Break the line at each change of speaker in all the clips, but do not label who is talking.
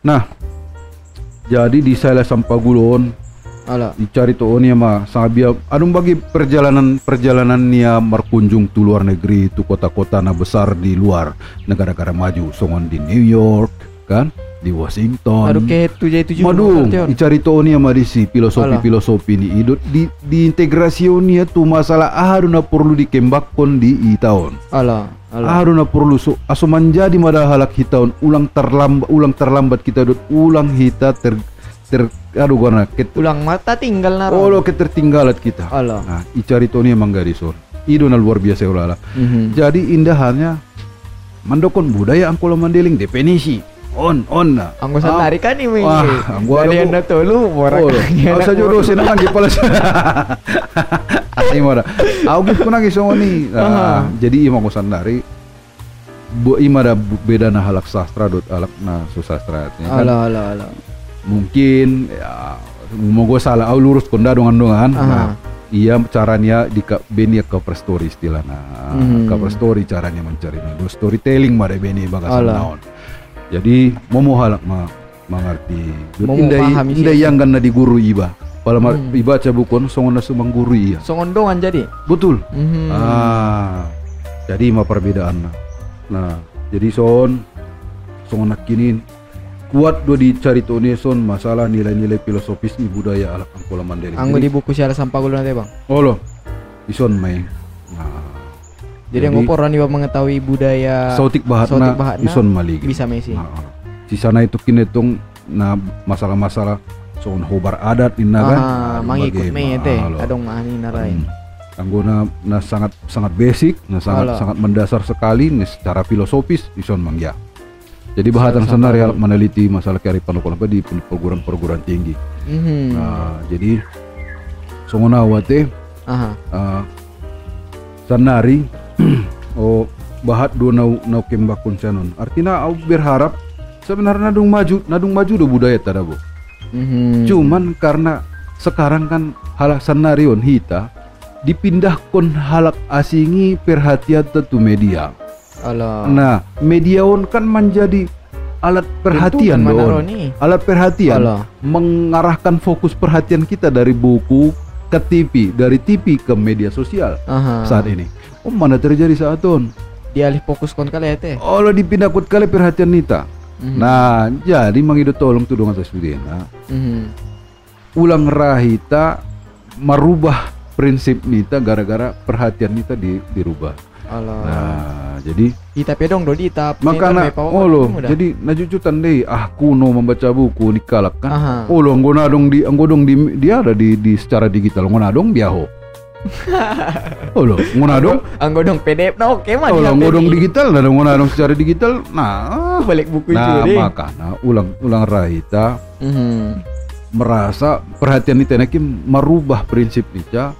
Nah, jadi di Sela Sampagulon
Ala.
dicari tuh nia mah sangat biar adung bagi perjalanan perjalanan nia berkunjung tu luar negeri tu kota-kota na besar di luar negara-negara maju. Songon di New York kan di Washington
Aduh ke tu jadi tujuh.
Madu,
Tion.
icari to nia mah di si filosofi
Alah.
filosofi ni idut di di integrasi nia tu masalah haruna perlu dikembangkan di itaon.
Ala. Ala.
Haruna perlu so aso menjadi mada halak hitaon ulang terlambat ulang terlambat kita dut ulang hita ter ter aduh gana ket
Ulang mata tinggal naro.
oh lo ketertinggalat kita.
Ala.
Nah, icari to nia manggadison. Ido na luar biasa ulala.
Mhm.
Jadi indahannya mendokon budaya angkola mandeling definisi on on na. Ah,
sandari kan.
Wah, anggo
Dari
ada
anda tolu borak.
Oh, aku saja udah senang lagi pala. Asli mana? Aku gitu nagi songo ni.
Aha.
Nah, jadi ima ko sandari. Bu ima da beda na halak sastra dot halak na susastra.
Ala ala ala.
Mungkin ya mau gue salah au lurus konda dongan dongan. Nah, iya caranya di beni cover story istilahnya.
Hmm.
Cover story caranya mencari nah, storytelling mah beni
Alah.
naon. Jadi halak ma mengerti. Indah
sih.
yang kan di guru iba. Kalau
Hmm.
iba baca buku songon na sumang guru iya.
Songondongan jadi.
Betul.
Mhm.
Ah. Jadi mah perbedaan Nah, jadi son songon nak kini kuat do dicari nih son masalah nilai-nilai filosofis ni budaya alat angkola mandiri.
Anggo di buku siara sampah nanti bang.
Oh loh, ison main. Nah,
Jadi yang ngoporan iba mengetahui budaya
sautik bahatna,
sautik bahatna
ison maligi.
bisa mesi.
Nah, di sana itu kini tong nah masalah-masalah son hobar adat di naga.
Ah, mangikut me teh. Adong mahani narai.
Hmm. Anggona na sangat sangat basic, na sangat
Alah.
sangat mendasar sekali nih secara filosofis ison mangya. Jadi bahatan senar ya meneliti masalah kearifan lokal di perguruan-perguruan tinggi.
Mhm.
Nah, jadi songona wate
Aha.
uh, sanari oh bahat do nau nau kembakun canon. Artinya au berharap sebenarnya nadung maju, nadung maju do budaya tada bu.
Mhm.
Cuman karena sekarang kan halak sanarion hita dipindahkan halak asingi perhatian tentu media.
Ala.
Nah, media on kan menjadi alat perhatian
Tentu,
don.
Manaro nih.
Alat perhatian
Alah.
mengarahkan fokus perhatian kita dari buku ke TV, dari TV ke media sosial
Aha.
saat ini. Oh, mana terjadi saat on?
Dialih fokus kon kali ya teh.
Oh, lo dipindah kut kali perhatian nita.
Mhm.
Nah, jadi mangido tolong tuh dengan sesudena.
Mhm.
ulang rahita merubah prinsip nita gara-gara perhatian nita di, dirubah.
Ala.
Nah, jadi
Ita pedong do ita.
makanya oh lo, jadi najujutan deh ah kuno membaca buku di kalak kan.
Aha.
Oh lo anggona dong di anggodong di dia ada di, di secara digital anggona dong biaho. oh lo, anggona dong.
Anggo dong PDF na oke mah.
Oh
di
lo
HP
anggodong
ni.
digital ada anggona dong secara digital. Nah,
balik buku
nah
juri.
makanya ulang ulang rahita
Mhm.
merasa perhatian itu naki merubah prinsip Nica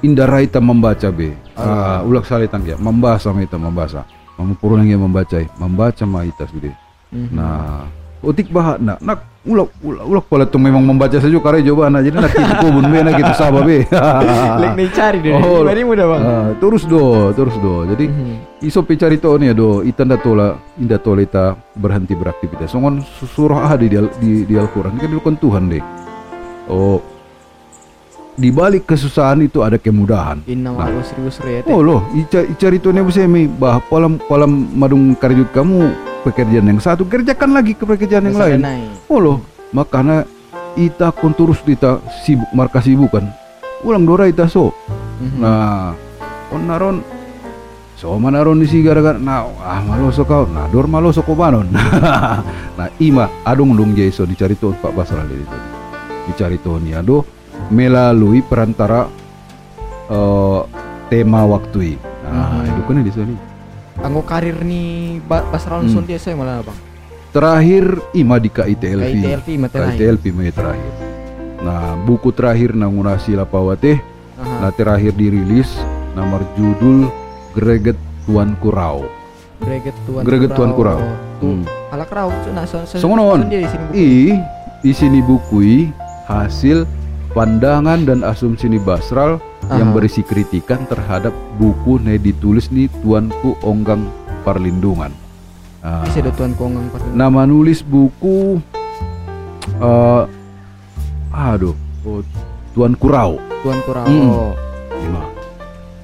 indara kita membaca be ah, ulak sali ya membaca sama kita membaca mempurulang yang membaca membaca ma ita sudah
Mhm.
nah utik bahat nak nak ulak ulak ulak pala tuh memang membaca saja karena coba nah jadi nak kita kubun be nak kita sabah be
Lek nih cari deh.
Oh,
muda bang.
Ah, terus do terus do jadi
Mhm.
iso picari to nih do itanda tola inda tola ita berhenti beraktivitas. Songon surah ada di di, di Al-Qur'an. Kan dilakukan Tuhan deh oh. Di balik kesusahan itu ada kemudahan.
Inna ma usri usri ya
oh loh. Ica icari to nih mi? Bah polam polam madung karjut kamu pekerjaan yang satu kerjakan lagi ke pekerjaan yang lain. oh loh makanya ita kon terus ita sibuk markas sibuk kan ulang dora ita so.
Mhm.
Nah, on naron so manaron di si gara-gara nah ah maloso kau nah dor maloso ko banon. Nah ima adong dong jaiso dicari tuh Pak Basra itu dicari tuh nih ado melalui perantara eh, tema waktu nah
Mhm.
itu kan di sini
Anggo karir nih ba Basral
Hmm.
Dia saya malah bang.
terakhir ima di KITLV
KITLV materi.
KITLV mai terakhir nah buku terakhir nangurasi lapawate
Aha.
nah terakhir dirilis nomor judul Greget Tuan Kurau
Greget Tuan
Greget Tuan Kurau.
Tuh,
Hmm.
ala kerau cuna so so. Buku.
I di sini bukui hasil pandangan dan asumsi ni Basral yang
Aha.
berisi kritikan terhadap buku yang ditulis di Tuanku Onggang Perlindungan. Ah,
Bisa do tuan kongang pakai.
nama nulis buku eh aduh oh, Tuan Kurau
Tuan Kurao.
Hmm. Ima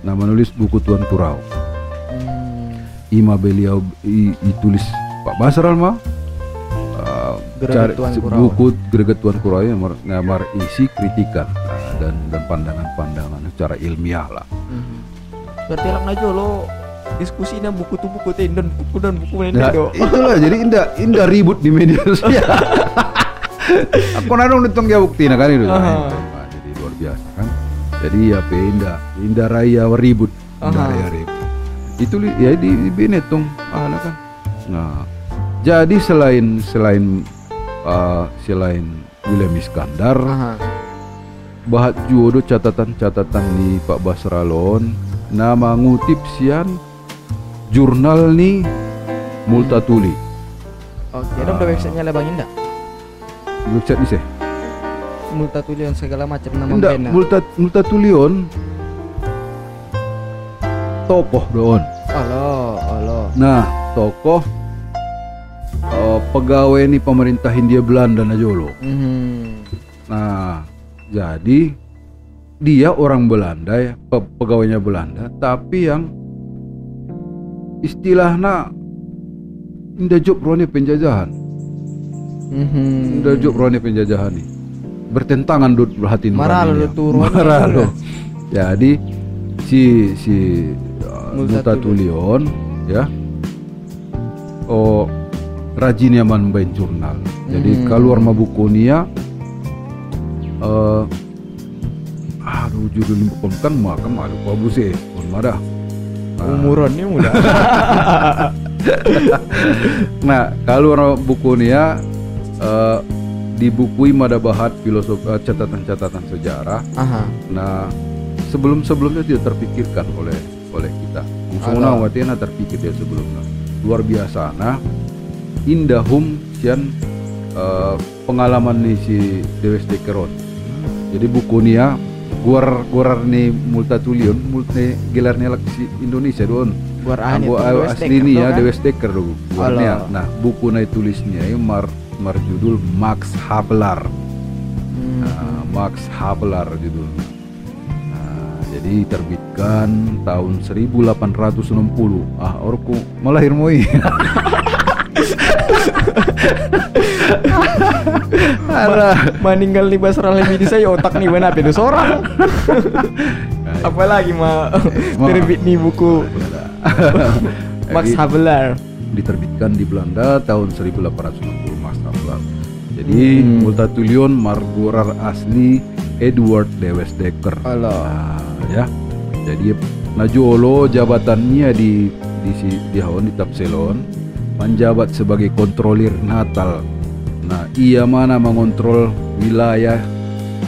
nama nulis buku Tuan Kurau
Hmm.
Ima beliau i- ditulis Pak Basral mah
Greget
cari-
Tuan Kurau.
buku Greget Tuan Kurau yang mar- ngamar isi kritikan ah, dan dan pandangan-pandangan secara ilmiah lah
Mhm. Berarti lang aja lo diskusi na buku tuh buku teh dan buku dan buku lain
Nah, itulah jadi indah indah ribut di media sosial. Aku nadong ditong ya bukti nah kan itu.
Aha.
Nah, jadi luar biasa kan. Jadi ya pe indah indah raya ribut. Indah
Aha.
raya ribut. Itu ya di, di Benetong ala kan. Nah, jadi selain selain uh, selain William Iskandar,
Aha.
Bahat judo catatan-catatan di Pak Basralon, nama ngutip sian jurnal nih Multatuli.
Oke, dong udah websitenya lebangin dah.
Website ni sih.
Multa tulian segala macam nama
Enggak,
band.
Multat Multatulion tokoh doon.
Halo, halo.
Nah, tokoh eh, pegawai ni pemerintah Hindia Belanda na jolo.
Mhm.
Nah, jadi dia orang Belanda ya, pe- pegawainya Belanda, tapi yang istilahnya indah job rone penjajahan,
Mhm.
indah job rone penjajahan nih. Bertentangan dut hati
Marah lo tuh
Marah lo. Jadi si si uh,
Multatulion.
Ya. Oh rajin ya man main jurnal. Jadi
Hmm.
keluar ma eh aduh judul pun kan makan malu babu sih pun marah. Ah.
Umurannya muda.
Nah, kalau buku nia eh dibukui mada bahat filosof eh, catatan-catatan sejarah.
Aha.
Nah, sebelum-sebelumnya tidak terpikirkan oleh oleh kita. Semua watina terpikir dia sebelumnya. Luar biasa. Nah, indahum sian eh, pengalaman nih si Dewes Dekeron. Jadi buku nia guar guar nih multatulion multi gelarnya lagi si Indonesia don. Ayo
West
asli
tuh
ya? Dewes Deker dulu. Guarnya. Nah, buku na tulisnya ini mar mar judul Max Havelaar.
Mhm.
Nah, Max Havelaar judulnya. Nah, jadi terbitkan tahun 1860. Ah, orku melahir moi. Alah.
Meninggal di Basra lebih di saya otak nih mana itu seorang. Apalagi mah
Ma-
terbit nih buku Max Havelaar.
diterbitkan di Belanda tahun 1860 Max Havelaar. Jadi
Hmm.
Multatulion Margurar asli Edward Dewes Dekker. Nah, ya. Jadi Najolo jabatannya di di si di Haon di Tapselon menjabat sebagai kontrolir Natal. Nah, ia mana mengontrol wilayah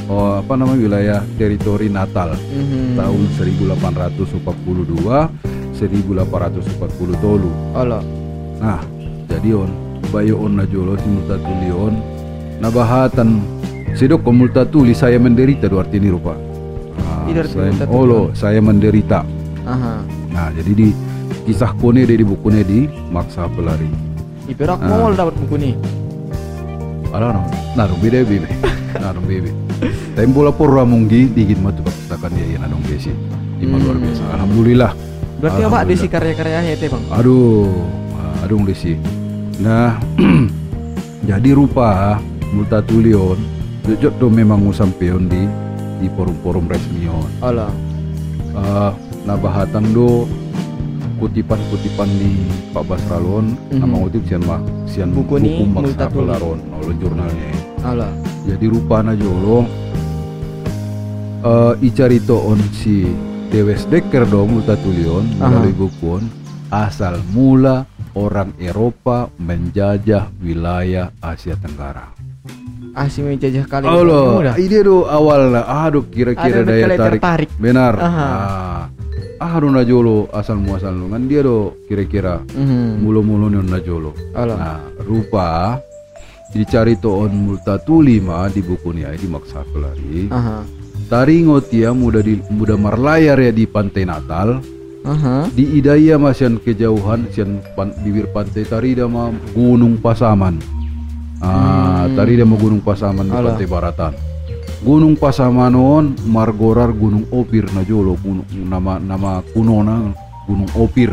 oh apa namanya wilayah teritori Natal
Mhm.
tahun 1842 1840 tolu.
Halo.
Nah, jadi on bayo on Najolo si Multatulion nabahatan sidok ko Multatuli saya menderita dua arti ni rupa. Nah, saya, olo, saya menderita.
Aha.
Nah, jadi di kisah kone di bukunya di Maksa Pelari.
Iperak
Ah.
mau dapat buku nih.
Alah, no, beda bebe, naruh bebe. Tapi bola porra munggi digin matu perpustakaan dia yang adong besi. Ima luar biasa.
Hmm.
Alhamdulillah.
Berarti apa desi karya-karyanya itu bang?
Aduh, aduh desi. Nah, jadi rupa Multatulion Jujur tuh memang sampeon di di forum-forum resmion.
Halo.
Eh, nah bahatan do kutipan-kutipan di Pak Basralon
Mhm.
nama ngutip sian mah sian
Buku ni
Max
Multatuli.
Havelaron oleh jurnalnya.
Halo.
Jadi rupa na jolo eh icarito on si Dewes Dekker do Multatulion melalui bukuon asal mula orang Eropa menjajah wilayah Asia Tenggara.
Asing menjajah kali.
Allah,
Udah.
ide do awal lah. Aduh, kira-kira daya tarik.
tertarik.
Benar.
Aha.
Ah, aduh najolo asal muasal lu kan dia do kira-kira
Mhm.
mulu-mulu nih najolo.
Halo.
Nah, rupa dicari to on multatuli mah di buku nih di maksa pelari. Taringo tia muda di muda marlayar ya di pantai Natal. Di Idaya masian kejauhan sian pan, bibir pantai Tarida mah Gunung Pasaman. Ah,
Hmm.
Tarida mah Gunung Pasaman di
Alah.
pantai baratan. Gunung Pasamanon margorar Gunung Opir na jolo gunung nama nama kunona Gunung Opir.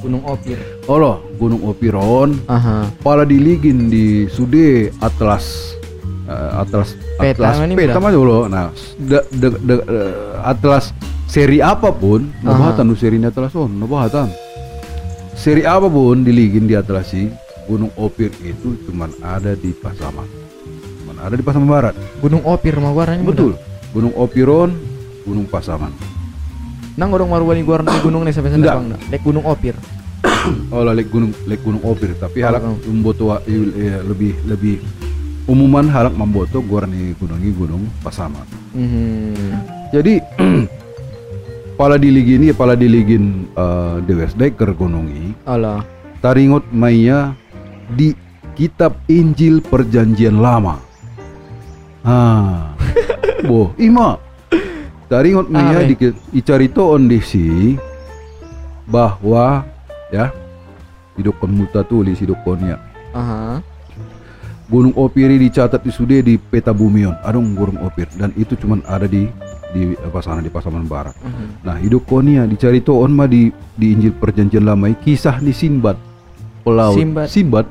Gunung Opir.
Olo Gunung Opiron
Aha.
pala diligin di Sude Atlas Eh, Atlas
Peta
Atlas peta mah dulu nah de, de, de- eh, Atlas seri apa pun
Aha.
nabahatan nu seri Atlas on nabahatan seri apa pun diligin di Atlas sih Gunung Opir itu cuman ada di Pasaman ada di Pasaman Barat
Gunung Opir mah warnanya
betul Gunung Opiron Gunung Pasaman
Nang orang marwani gua di gunung nih sampai sana bang. Lek Gunung Opir.
Oh lah lek gunung lek gunung opir tapi halak
oh.
eh, lebih lebih umuman halak mamboto gor ni gunung gunung Pasaman.
Mhm.
Jadi pala diligin ini pala diligin uh, Dewes Deker gunung ini
Alah.
taringot maya di kitab Injil Perjanjian Lama. Ah. Boh, ima. Taringot maya
Are.
di icarito ondisi bahwa ya hidupkan muta tulis hidupkannya
Aha.
Gunung Opiri dicatat di Sude di peta bumion adong Gunung Opir dan itu cuman ada di di apa sana di Pasaman Barat.
Mhm.
Nah hidup konia dicari toon mah di di Injil Perjanjian Lama ini, kisah di Sinbad pelaut
Sinbad.
Sinbad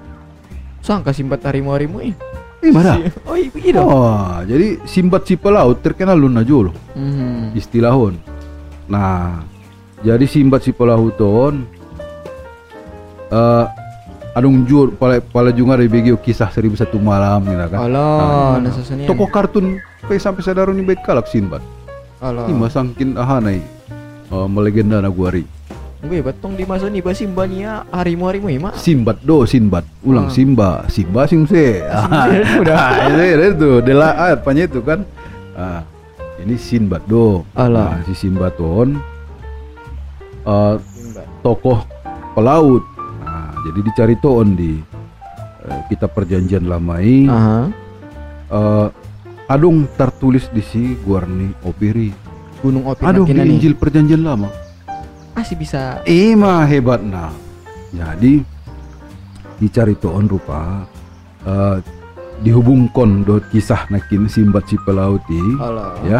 Sangka simpat harimu-harimu eh.
Eh mana?
Oh, iya begitu.
Oh, jadi Sinbad si pelaut terkenal luna jolo
Mhm.
istilahon. Nah, jadi Sinbad si pelaut ton eh adung jur pala pala junga dari begio kisah seribu satu malam gitu kan.
Alah,
Nah,
senian.
Toko kartun pe sampai sadaro ni baik kalak Sinbad.
Alah.
Ima sangkin ahanai uh, melegenda na guari.
Gue batong di masa ni basim bania harimu-harimu eh, mak.
Sinbad do Sinbad. Ulang
Ah.
Simba, Simba singse.
udah.
itu itu dela ah, apanya itu kan. Ah, ini Sinbad do.
Alah.
Nah, si Sinbad ton uh, tokoh pelaut. Nah, jadi dicari toon di uh, kitab perjanjian lama ini.
Aha.
eh, adung tertulis di si Guarni Opiri.
Gunung Opir
Aduh di
nih.
Injil Perjanjian Lama.
Masih bisa
Ima hebat nah. Jadi dicari toon rupa eh, dihubungkan do kisah nakin Simbat si pelauti
Alah.
ya.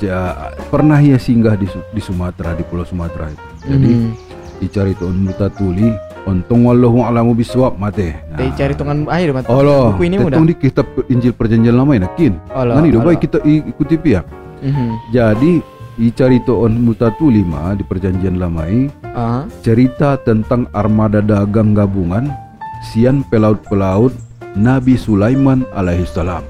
Ja, pernah ia singgah di, di Sumatera di Pulau Sumatera itu. Jadi
Mhm.
dicari toon muta tuli untung wallahu alamu biswab mate.
Dari cari tungan air mat.
Allah,
Buku ini mudah.
di kitab Injil Perjanjian Lama ini nakin.
Alah.
Nani do
alah.
baik kita ikuti pia.
Mhm.
Jadi dicari toon mutatu lima di Perjanjian Lama ini
Aha.
cerita tentang armada dagang gabungan sian pelaut-pelaut Nabi Sulaiman alaihissalam.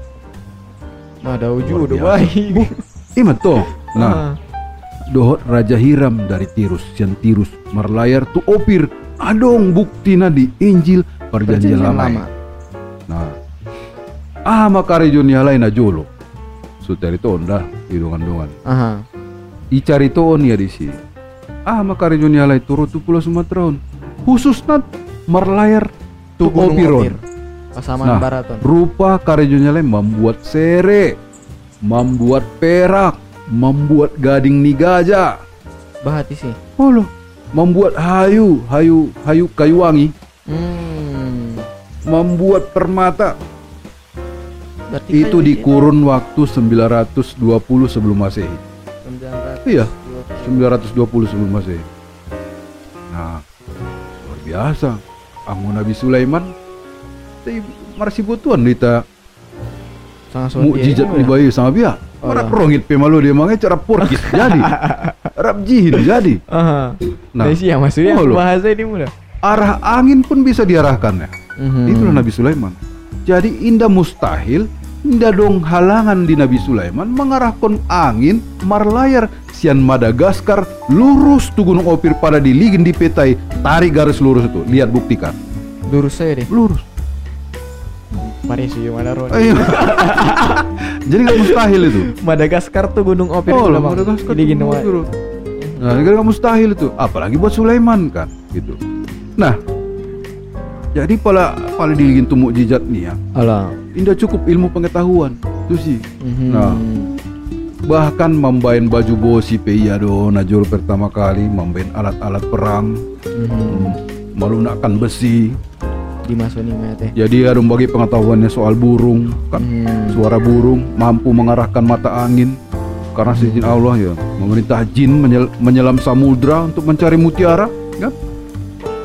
Nah, ada
biasa.
baik.
Toh. Nah,
Ah.
dohot Raja Hiram dari Tirus, sian Tirus merlayar tu opir. Adong bukti di Injil Perjanjian,
Perjanjian
Lama.
lama.
Nah, ah makare jonia lain ajolo. Suteri to onda hidungan-dungan.
Aha.
Icari toon ya di sini. Ah jonia lain turut tu Pulau Sumatera on. Khusus nat merlayar tu opiron.
Opir. Pasaman
Nah,
Baraton.
Rupa karya lain membuat sere, membuat perak, membuat gading nigaja.
Bahati sih.
Oh loh, membuat hayu, hayu, hayu kayu wangi,
Hmm.
membuat permata.
Berarti
Itu
kayu
di
ya?
kurun waktu 920 sebelum Masehi.
900.
Iya, 920 sebelum Masehi. Nah, luar biasa. Angon Nabi Sulaiman, tapi
Sangat sulit.
mukjizat
ya,
ni bayi sama dia.
Oh,
Marap
lah.
rongit pe malu dia mangnya cara porkis jadi. Rap jihin jadi.
Aha.
Nah,
Nah, sih yang maksudnya
oh,
bahasa ini mudah.
arah angin pun bisa diarahkannya.
Mhm.
Itulah Nabi Sulaiman. Jadi indah mustahil, indah dong halangan di Nabi Sulaiman mengarahkan angin marlayar sian Madagaskar lurus tu Gunung Opir pada diligin di petai tarik garis lurus itu lihat buktikan
Lurus saya deh.
lurus
Mari sih mana Ron.
Jadi nggak mustahil itu
Madagaskar tuh gunung Opir
oh lah. Madagaskar. Opir. nah nggak mustahil itu apalagi buat Sulaiman kan gitu nah jadi pala pala diligin tu mukjizat nih ya
Alah.
indah cukup ilmu pengetahuan itu sih
Mhm.
Nah. bahkan membain baju bosi pe iya do najul pertama kali membain alat-alat perang
Mhm.
hmm, melunakkan besi
Di masoni mah teh.
jadi adong bagi pengetahuannya soal burung kan
Hmm.
suara burung mampu mengarahkan mata angin karena seizin Allah ya memerintah jin menyel- menyelam samudra untuk mencari mutiara kan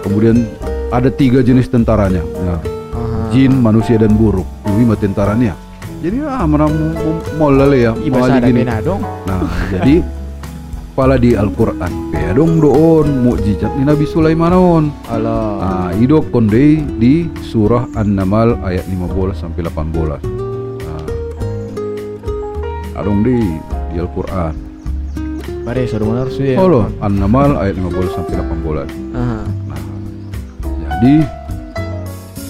kemudian ada tiga jenis tentaranya ya,
Aha.
jin manusia dan burung lima tentaranya jadi ah mana mau lele ya mau gini
dong.
nah jadi pala di Al-Quran ya dong doon mukjizat ni Nabi Sulaiman on
Allah.
Ah, ido konde di surah An-Naml ayat 15 sampai 18. Ah. Adong di di Al-Qur'an.
Pare suruh mana harus ya.
Oh loh, An-Naml ayat 15 sampai 18.
Aha.
Nah, jadi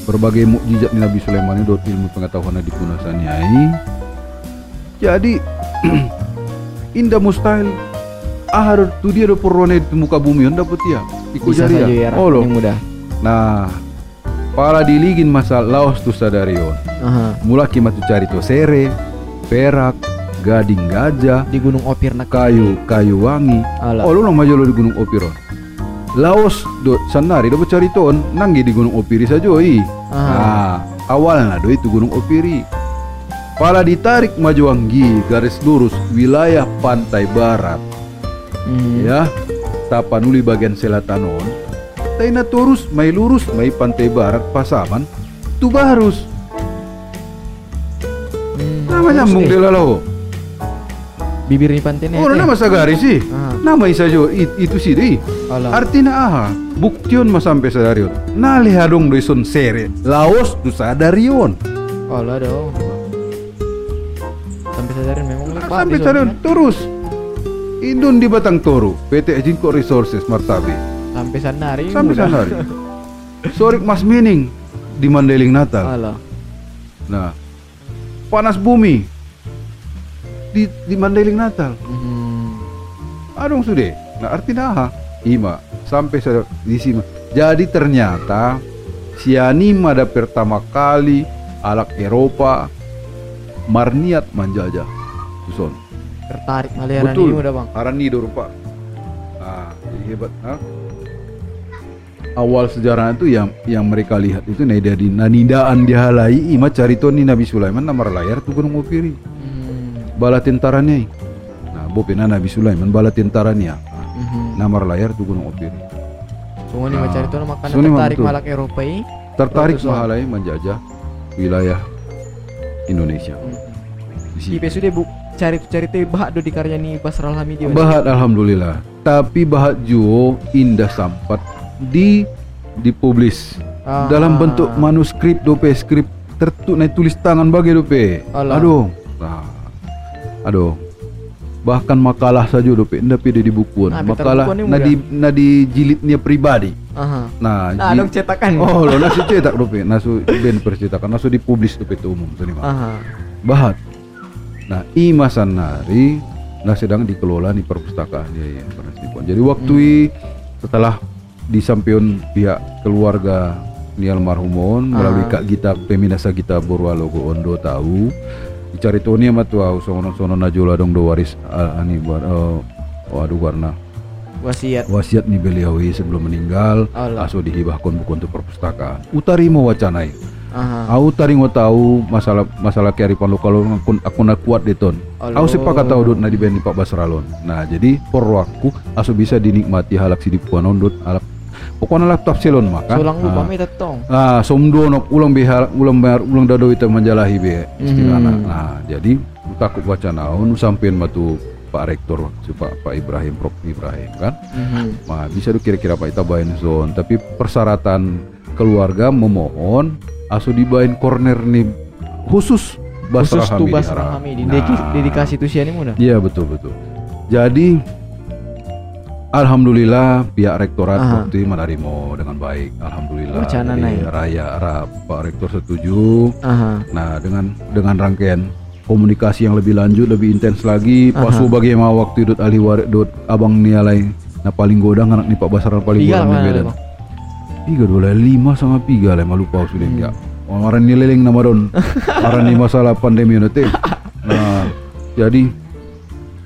berbagai mukjizat Nabi Sulaiman itu ilmu pengetahuan di punasaniai. Jadi indah mustahil ahar tu dia do porone di muka bumi on dapat ya. Ikut
Bisa
jari ya. Oh.
Yang mudah.
Nah, pala diligin masa laos tu sadarion.
Aha.
Mula kimat tu cari tu sere, perak, gading gajah,
Di Gunung Opir nak
kayu kayu wangi.
Alah.
Oh lu maju lo di Gunung Opiron. Laos do sanari do cari ton nanggi di Gunung Opiri saja i. Nah, awalnya do itu Gunung Opiri. Pala ditarik maju anggi garis lurus wilayah pantai barat
Hmm.
ya tapanuli bagian selatan on taina turus mai lurus mai pantai barat pasaman tu barus
Hmm.
nama nyambung
Terus
dia lalau
Bibir ni pantai ni.
oh nama sagari sih
Ah.
nama isa jo it- itu sih deh
Alah.
artinya aha buktion mas sampai sadarion nali hadong doison sere laos tu sadarion
Alah dong. Sampai sadarin memang lebat
sampai sadarion terus Indon di Batang Toru PT Jinko Resources Martabe
Sampai sanari.
sampai sanari Sorik Mas Mining di Mandeling Natal
Alah.
Nah, panas bumi di di Mandailing Natal.
Hmm.
Adong sudah. Nah, artinya aha? Ima sampai sa- di sini. Jadi ternyata sianima ada pertama kali alak Eropa marniat menjajah. Suson.
Tertarik maliaran
Betul.
ini udah bang.
Harani do rupa. Nah, jadi hebat. Nah, awal sejarah itu yang yang mereka lihat itu nah dari nanidaan dihalai ima carito ni Nabi Sulaiman namar layar tu gunung Opiri
Hmm.
Bala tentaranya nah bopena Nabi Sulaiman bala tentaranya
Mhm.
namar layar tu gunung Opiri
Sungai ni
Ah.
macam itu makanan tertarik malak Eropa ini.
tertarik
Sob.
mahalai menjajah wilayah Indonesia
Hmm.
di
Si
situ.
pesu dia bu cari cari tu bahak do di karya ni Basral Hamidi.
Bahat alhamdulillah tapi bahat juo indah sampat di dipublis
Ah.
dalam bentuk manuskrip dope skrip naik tulis tangan bagi dope
Alah.
aduh nah, aduh. Bahkan makalah saja dope ndak pede di bukuan
Nah,
makalah
bukuan ni
na di na di jilidnya pribadi.
Aha.
nah
Nah,
ji-
dong cetakan.
oh lo nasu cetak dope nasu ben percetakan nasu dipublis dope itu umum
Aha.
bahat. Nah ima sanari nah sedang dikelola di perpustakaan. Ya, ya, jadi waktu i- setelah disampaikan pihak keluarga ni almarhumon melalui kak Gita peminasa Gita Borwalogo Ondo tahu dicari tuh ni ama tuh au sono sono najula dong do waris ah, ani buat oh, oh, aduh warna
Wasiat.
wasiat ni beliau i sebelum meninggal
Allah.
aso dihibahkan buku untuk perpustakaan utari mau wacanai
Aha.
Aku tadi mau tahu masalah masalah kearifan lokal aku aku nak kuat deh ton.
Allah.
Aku sepakat tahu dot na di bendi Pak Basralon. Nah jadi por waktu asu bisa dinikmati halak si di puanon dot halak. Pokoknya laptop selon maka.
Sulang lupa
Ah.
mi tetong.
Ah, somdo nok ulang behar ulang bayar ulang dado itu menjalahi be istilahna.
Hmm.
Nah, jadi takut baca naon sampean matu Pak Rektor si Pak Pak Ibrahim Prof Ibrahim kan.
Mhm.
Nah, bisa tuh kira-kira Pak Itabain zone, tapi persyaratan keluarga memohon asu dibain corner nih khusus
Khusus
Basrah
tuh
Haram.
Hamidi.
Nah,
Dedi- Dedikasi tu sia ni mudah.
Iya betul betul. Jadi Alhamdulillah pihak rektorat
Aha.
waktu itu menerima dengan baik. Alhamdulillah.
Wacana naik.
Raya Arab Pak Rektor setuju.
Aha.
Nah dengan dengan rangkaian komunikasi yang lebih lanjut, lebih intens lagi. Pak
Aha.
Su bagaimana waktu itu ahli waris dot abang nialai nah paling godang anak nih Pak Basar paling godang Medan.
bang.
Tiga dua lima sama tiga lah malu pau sudah
Hmm.
ya. Orang nileleng nama don. Orang ni masalah pandemi nanti. Nah jadi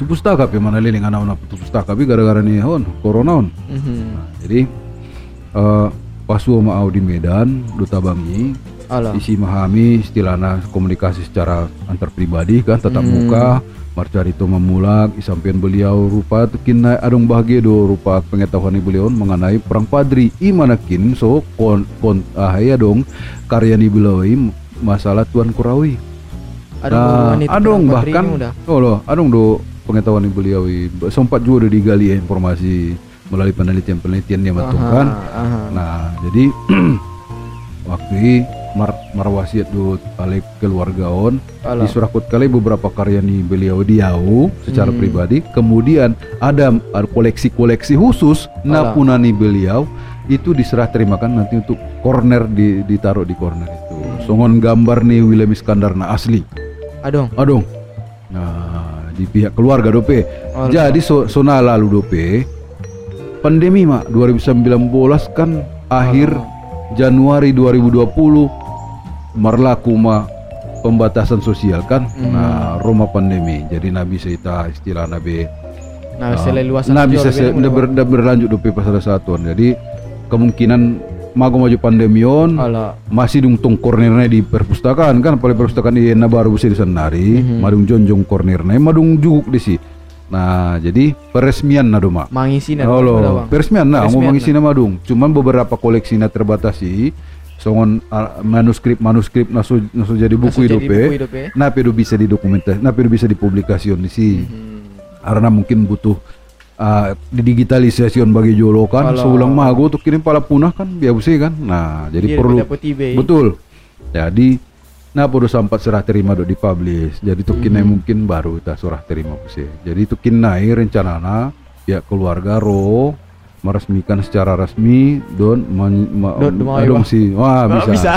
tu pustaka pe mana leling anak tu pustaka gara-gara ni hon corona on.
Mhm.
Nah, jadi eh pasu mau di Medan duta bangi
Alah.
isi memahami istilahnya komunikasi secara antar pribadi kan tatap
Hmm.
muka marcarito memulak isampaian beliau rupa kina adong bahagia do rupa pengetahuan beliau mengenai perang padri i mana kin so kon kon ah ya dong karya ni beliau masalah tuan kurawi
Ada
Nah,
itu dengan
bahkan oh loh adong do pengetahuan ni beliau sempat juga do digali ya informasi melalui penelitian-penelitian yang
aha.
Nah, jadi waktu mar marwasiat do kali keluarga on
Alah.
disurakut kali beberapa karya nih beliau diau secara
Hmm.
pribadi. Kemudian ada koleksi-koleksi khusus napunani beliau. Itu diserah terimakan nanti untuk corner di ditaruh di corner itu. Songon gambar nih William Iskandar nah asli.
Adong.
adong. Nah di pihak keluarga dope.
Alah.
jadi so, sona lalu dope pandemi mak 2019 kan akhir Januari 2020 merlaku ma pembatasan sosial kan?
Hmm.
nah Roma pandemi. Jadi nabi seita istilah nabi.
Nah, luasan
nah
lebih
se-
mudah,
ber, ber- berlanjut dope pasal satuan. Jadi kemungkinan mago maju pandemion.
Alah.
masih dung tong kornernya di perpustakaan kan paling perpustakaan di na baru bisa disenari
Mhm.
madung jonjong kornernya madung juguk di si nah jadi peresmian na doma
Mangisi na.
oh peresmian nah
Peresmian
ngomong isi na madung cuman beberapa koleksi na terbatasi songon manuskrip manuskrip nasu nasu jadi buku hidup
ya.
nah bisa didokumentasi nah pedo bisa dipublikasi di si
Hmm.
karena mungkin butuh uh, digitalisasi bagi jolo kan
Kalau-
seulang mago tuh kirim pala punah kan biar busi kan? Nah jadi
Dia
perlu betul. Jadi nah perlu sampat serah terima do dipublish? Jadi tuh kinai
Hmm.
mungkin baru kita serah terima busi jadi tuh kinai rencana pihak keluarga ro meresmikan secara resmi don men, ma,
Don, don iba.
si wah
Oh,
bisa.
bisa.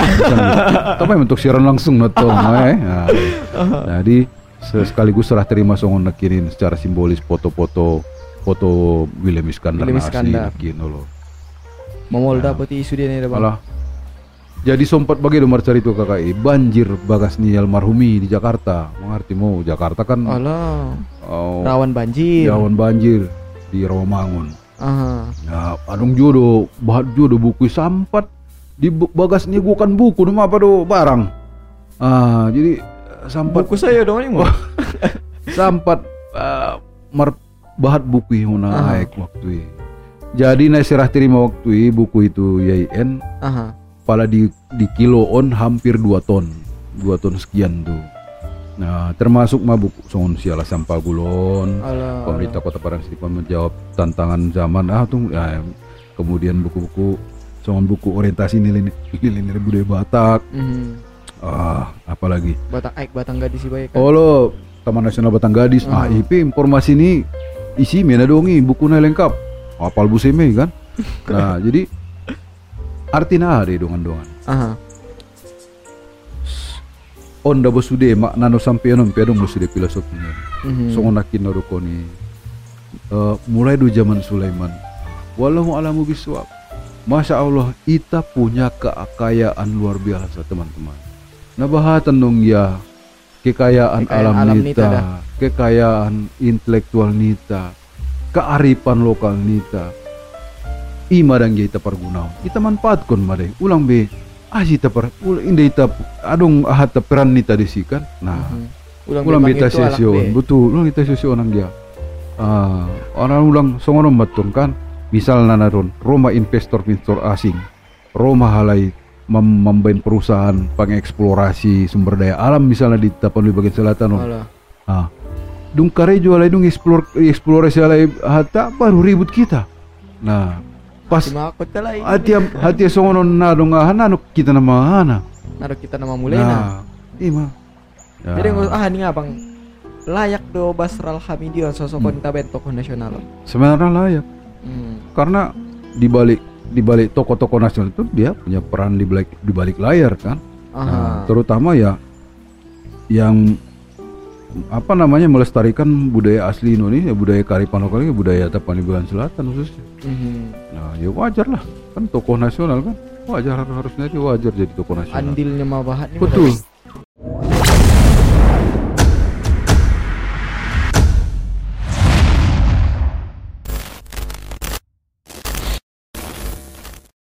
tapi untuk siaran langsung nonton eh. nah, jadi se- sekaligus serah terima songon nakirin secara simbolis foto-foto foto William Iskandar
William
asli
Iskandar.
nakin lo
Momol dapat isu dia nih, Bang.
Alah. Jadi sempat bagi nomor cari itu KKI banjir bagas ni almarhumi di Jakarta. Mengerti mau Jakarta kan
Alah.
oh,
Rawan banjir.
rawan banjir di Rawamangun.
Aha.
Nah, adung jodoh, bahat jodoh buku sampat di bagas ni gua kan buku nama apa do barang. Ah, jadi eh, sampat
Buku saya dong ini mau.
sampat uh, mer bahat buku yang
Aha.
naik waktu itu. Jadi naik serah terima waktu buku itu YIN
Aha.
pala di di kiloon hampir 2 ton 2 ton sekian tuh nah termasuk mabuk songon siala sampah gulon
Alah.
pemerintah kota Parangtritis menjawab tantangan zaman ah tuh ya, kemudian buku-buku songon buku orientasi nilai nilai budaya Batak
Mhm.
ah apalagi
Batang Aik, Batang Gadis sih baik kan.
oh lo Taman Nasional Batang Gadis ah
Hmm.
IP informasi ini isi mena dongi bukunya lengkap. Apal buseme kan? Nah jadi artinya ada dongan-dongan.
Aha.
onda bosude mak nano sampai anom pedong bosude filosofinya
Mhm.
so nakin naruko ni. Eh, mulai do zaman Sulaiman. Wallahu alamu biswab. Masya Allah kita punya keakayaan luar biasa teman-teman. Nabahatan dong ya kekayaan,
Kekayaan
alam,
alam
nita,
nita
kekayaan intelektual nita kearifan lokal nita. Ima dan kita pergunau kita manfaatkan madai. Ulang be aji ta per ul inde ita adong ahat peran nita disikan. Nah
Mhm. Ulang,
ulang kita sesion. betul ulang kita sesion orang dia. Ah orang ulang songono matun kan misal naron Roma investor investor asing. Roma halai mem membain perusahaan pengeksplorasi sumber daya alam misalnya di Tapanuli bagian selatan.
Alah.
ah dung kare jual dung eksplor eksplorasi alai hata baru ribut kita nah pas hati hati songono na dong anu kita nama ana
Naruh kita nama mulai nah.
nah ima Ya.
Jadi nggak ah ini abang layak do Basral Hamidion sosok
Hmm.
konta ben tokoh nasional.
sebenarnya layak
Hmm.
karena di balik di balik tokoh-tokoh nasional itu dia punya peran di balik di balik layar kan? Nah, terutama ya yang apa namanya melestarikan budaya asli Indonesia budaya karipan lokal ini budaya Tapanuli Selatan khususnya.
Mhm.
nah ya wajar lah. Kan tokoh nasional kan wajar harus harusnya dia wajar jadi tokoh nasional.
Andilnya mah
betul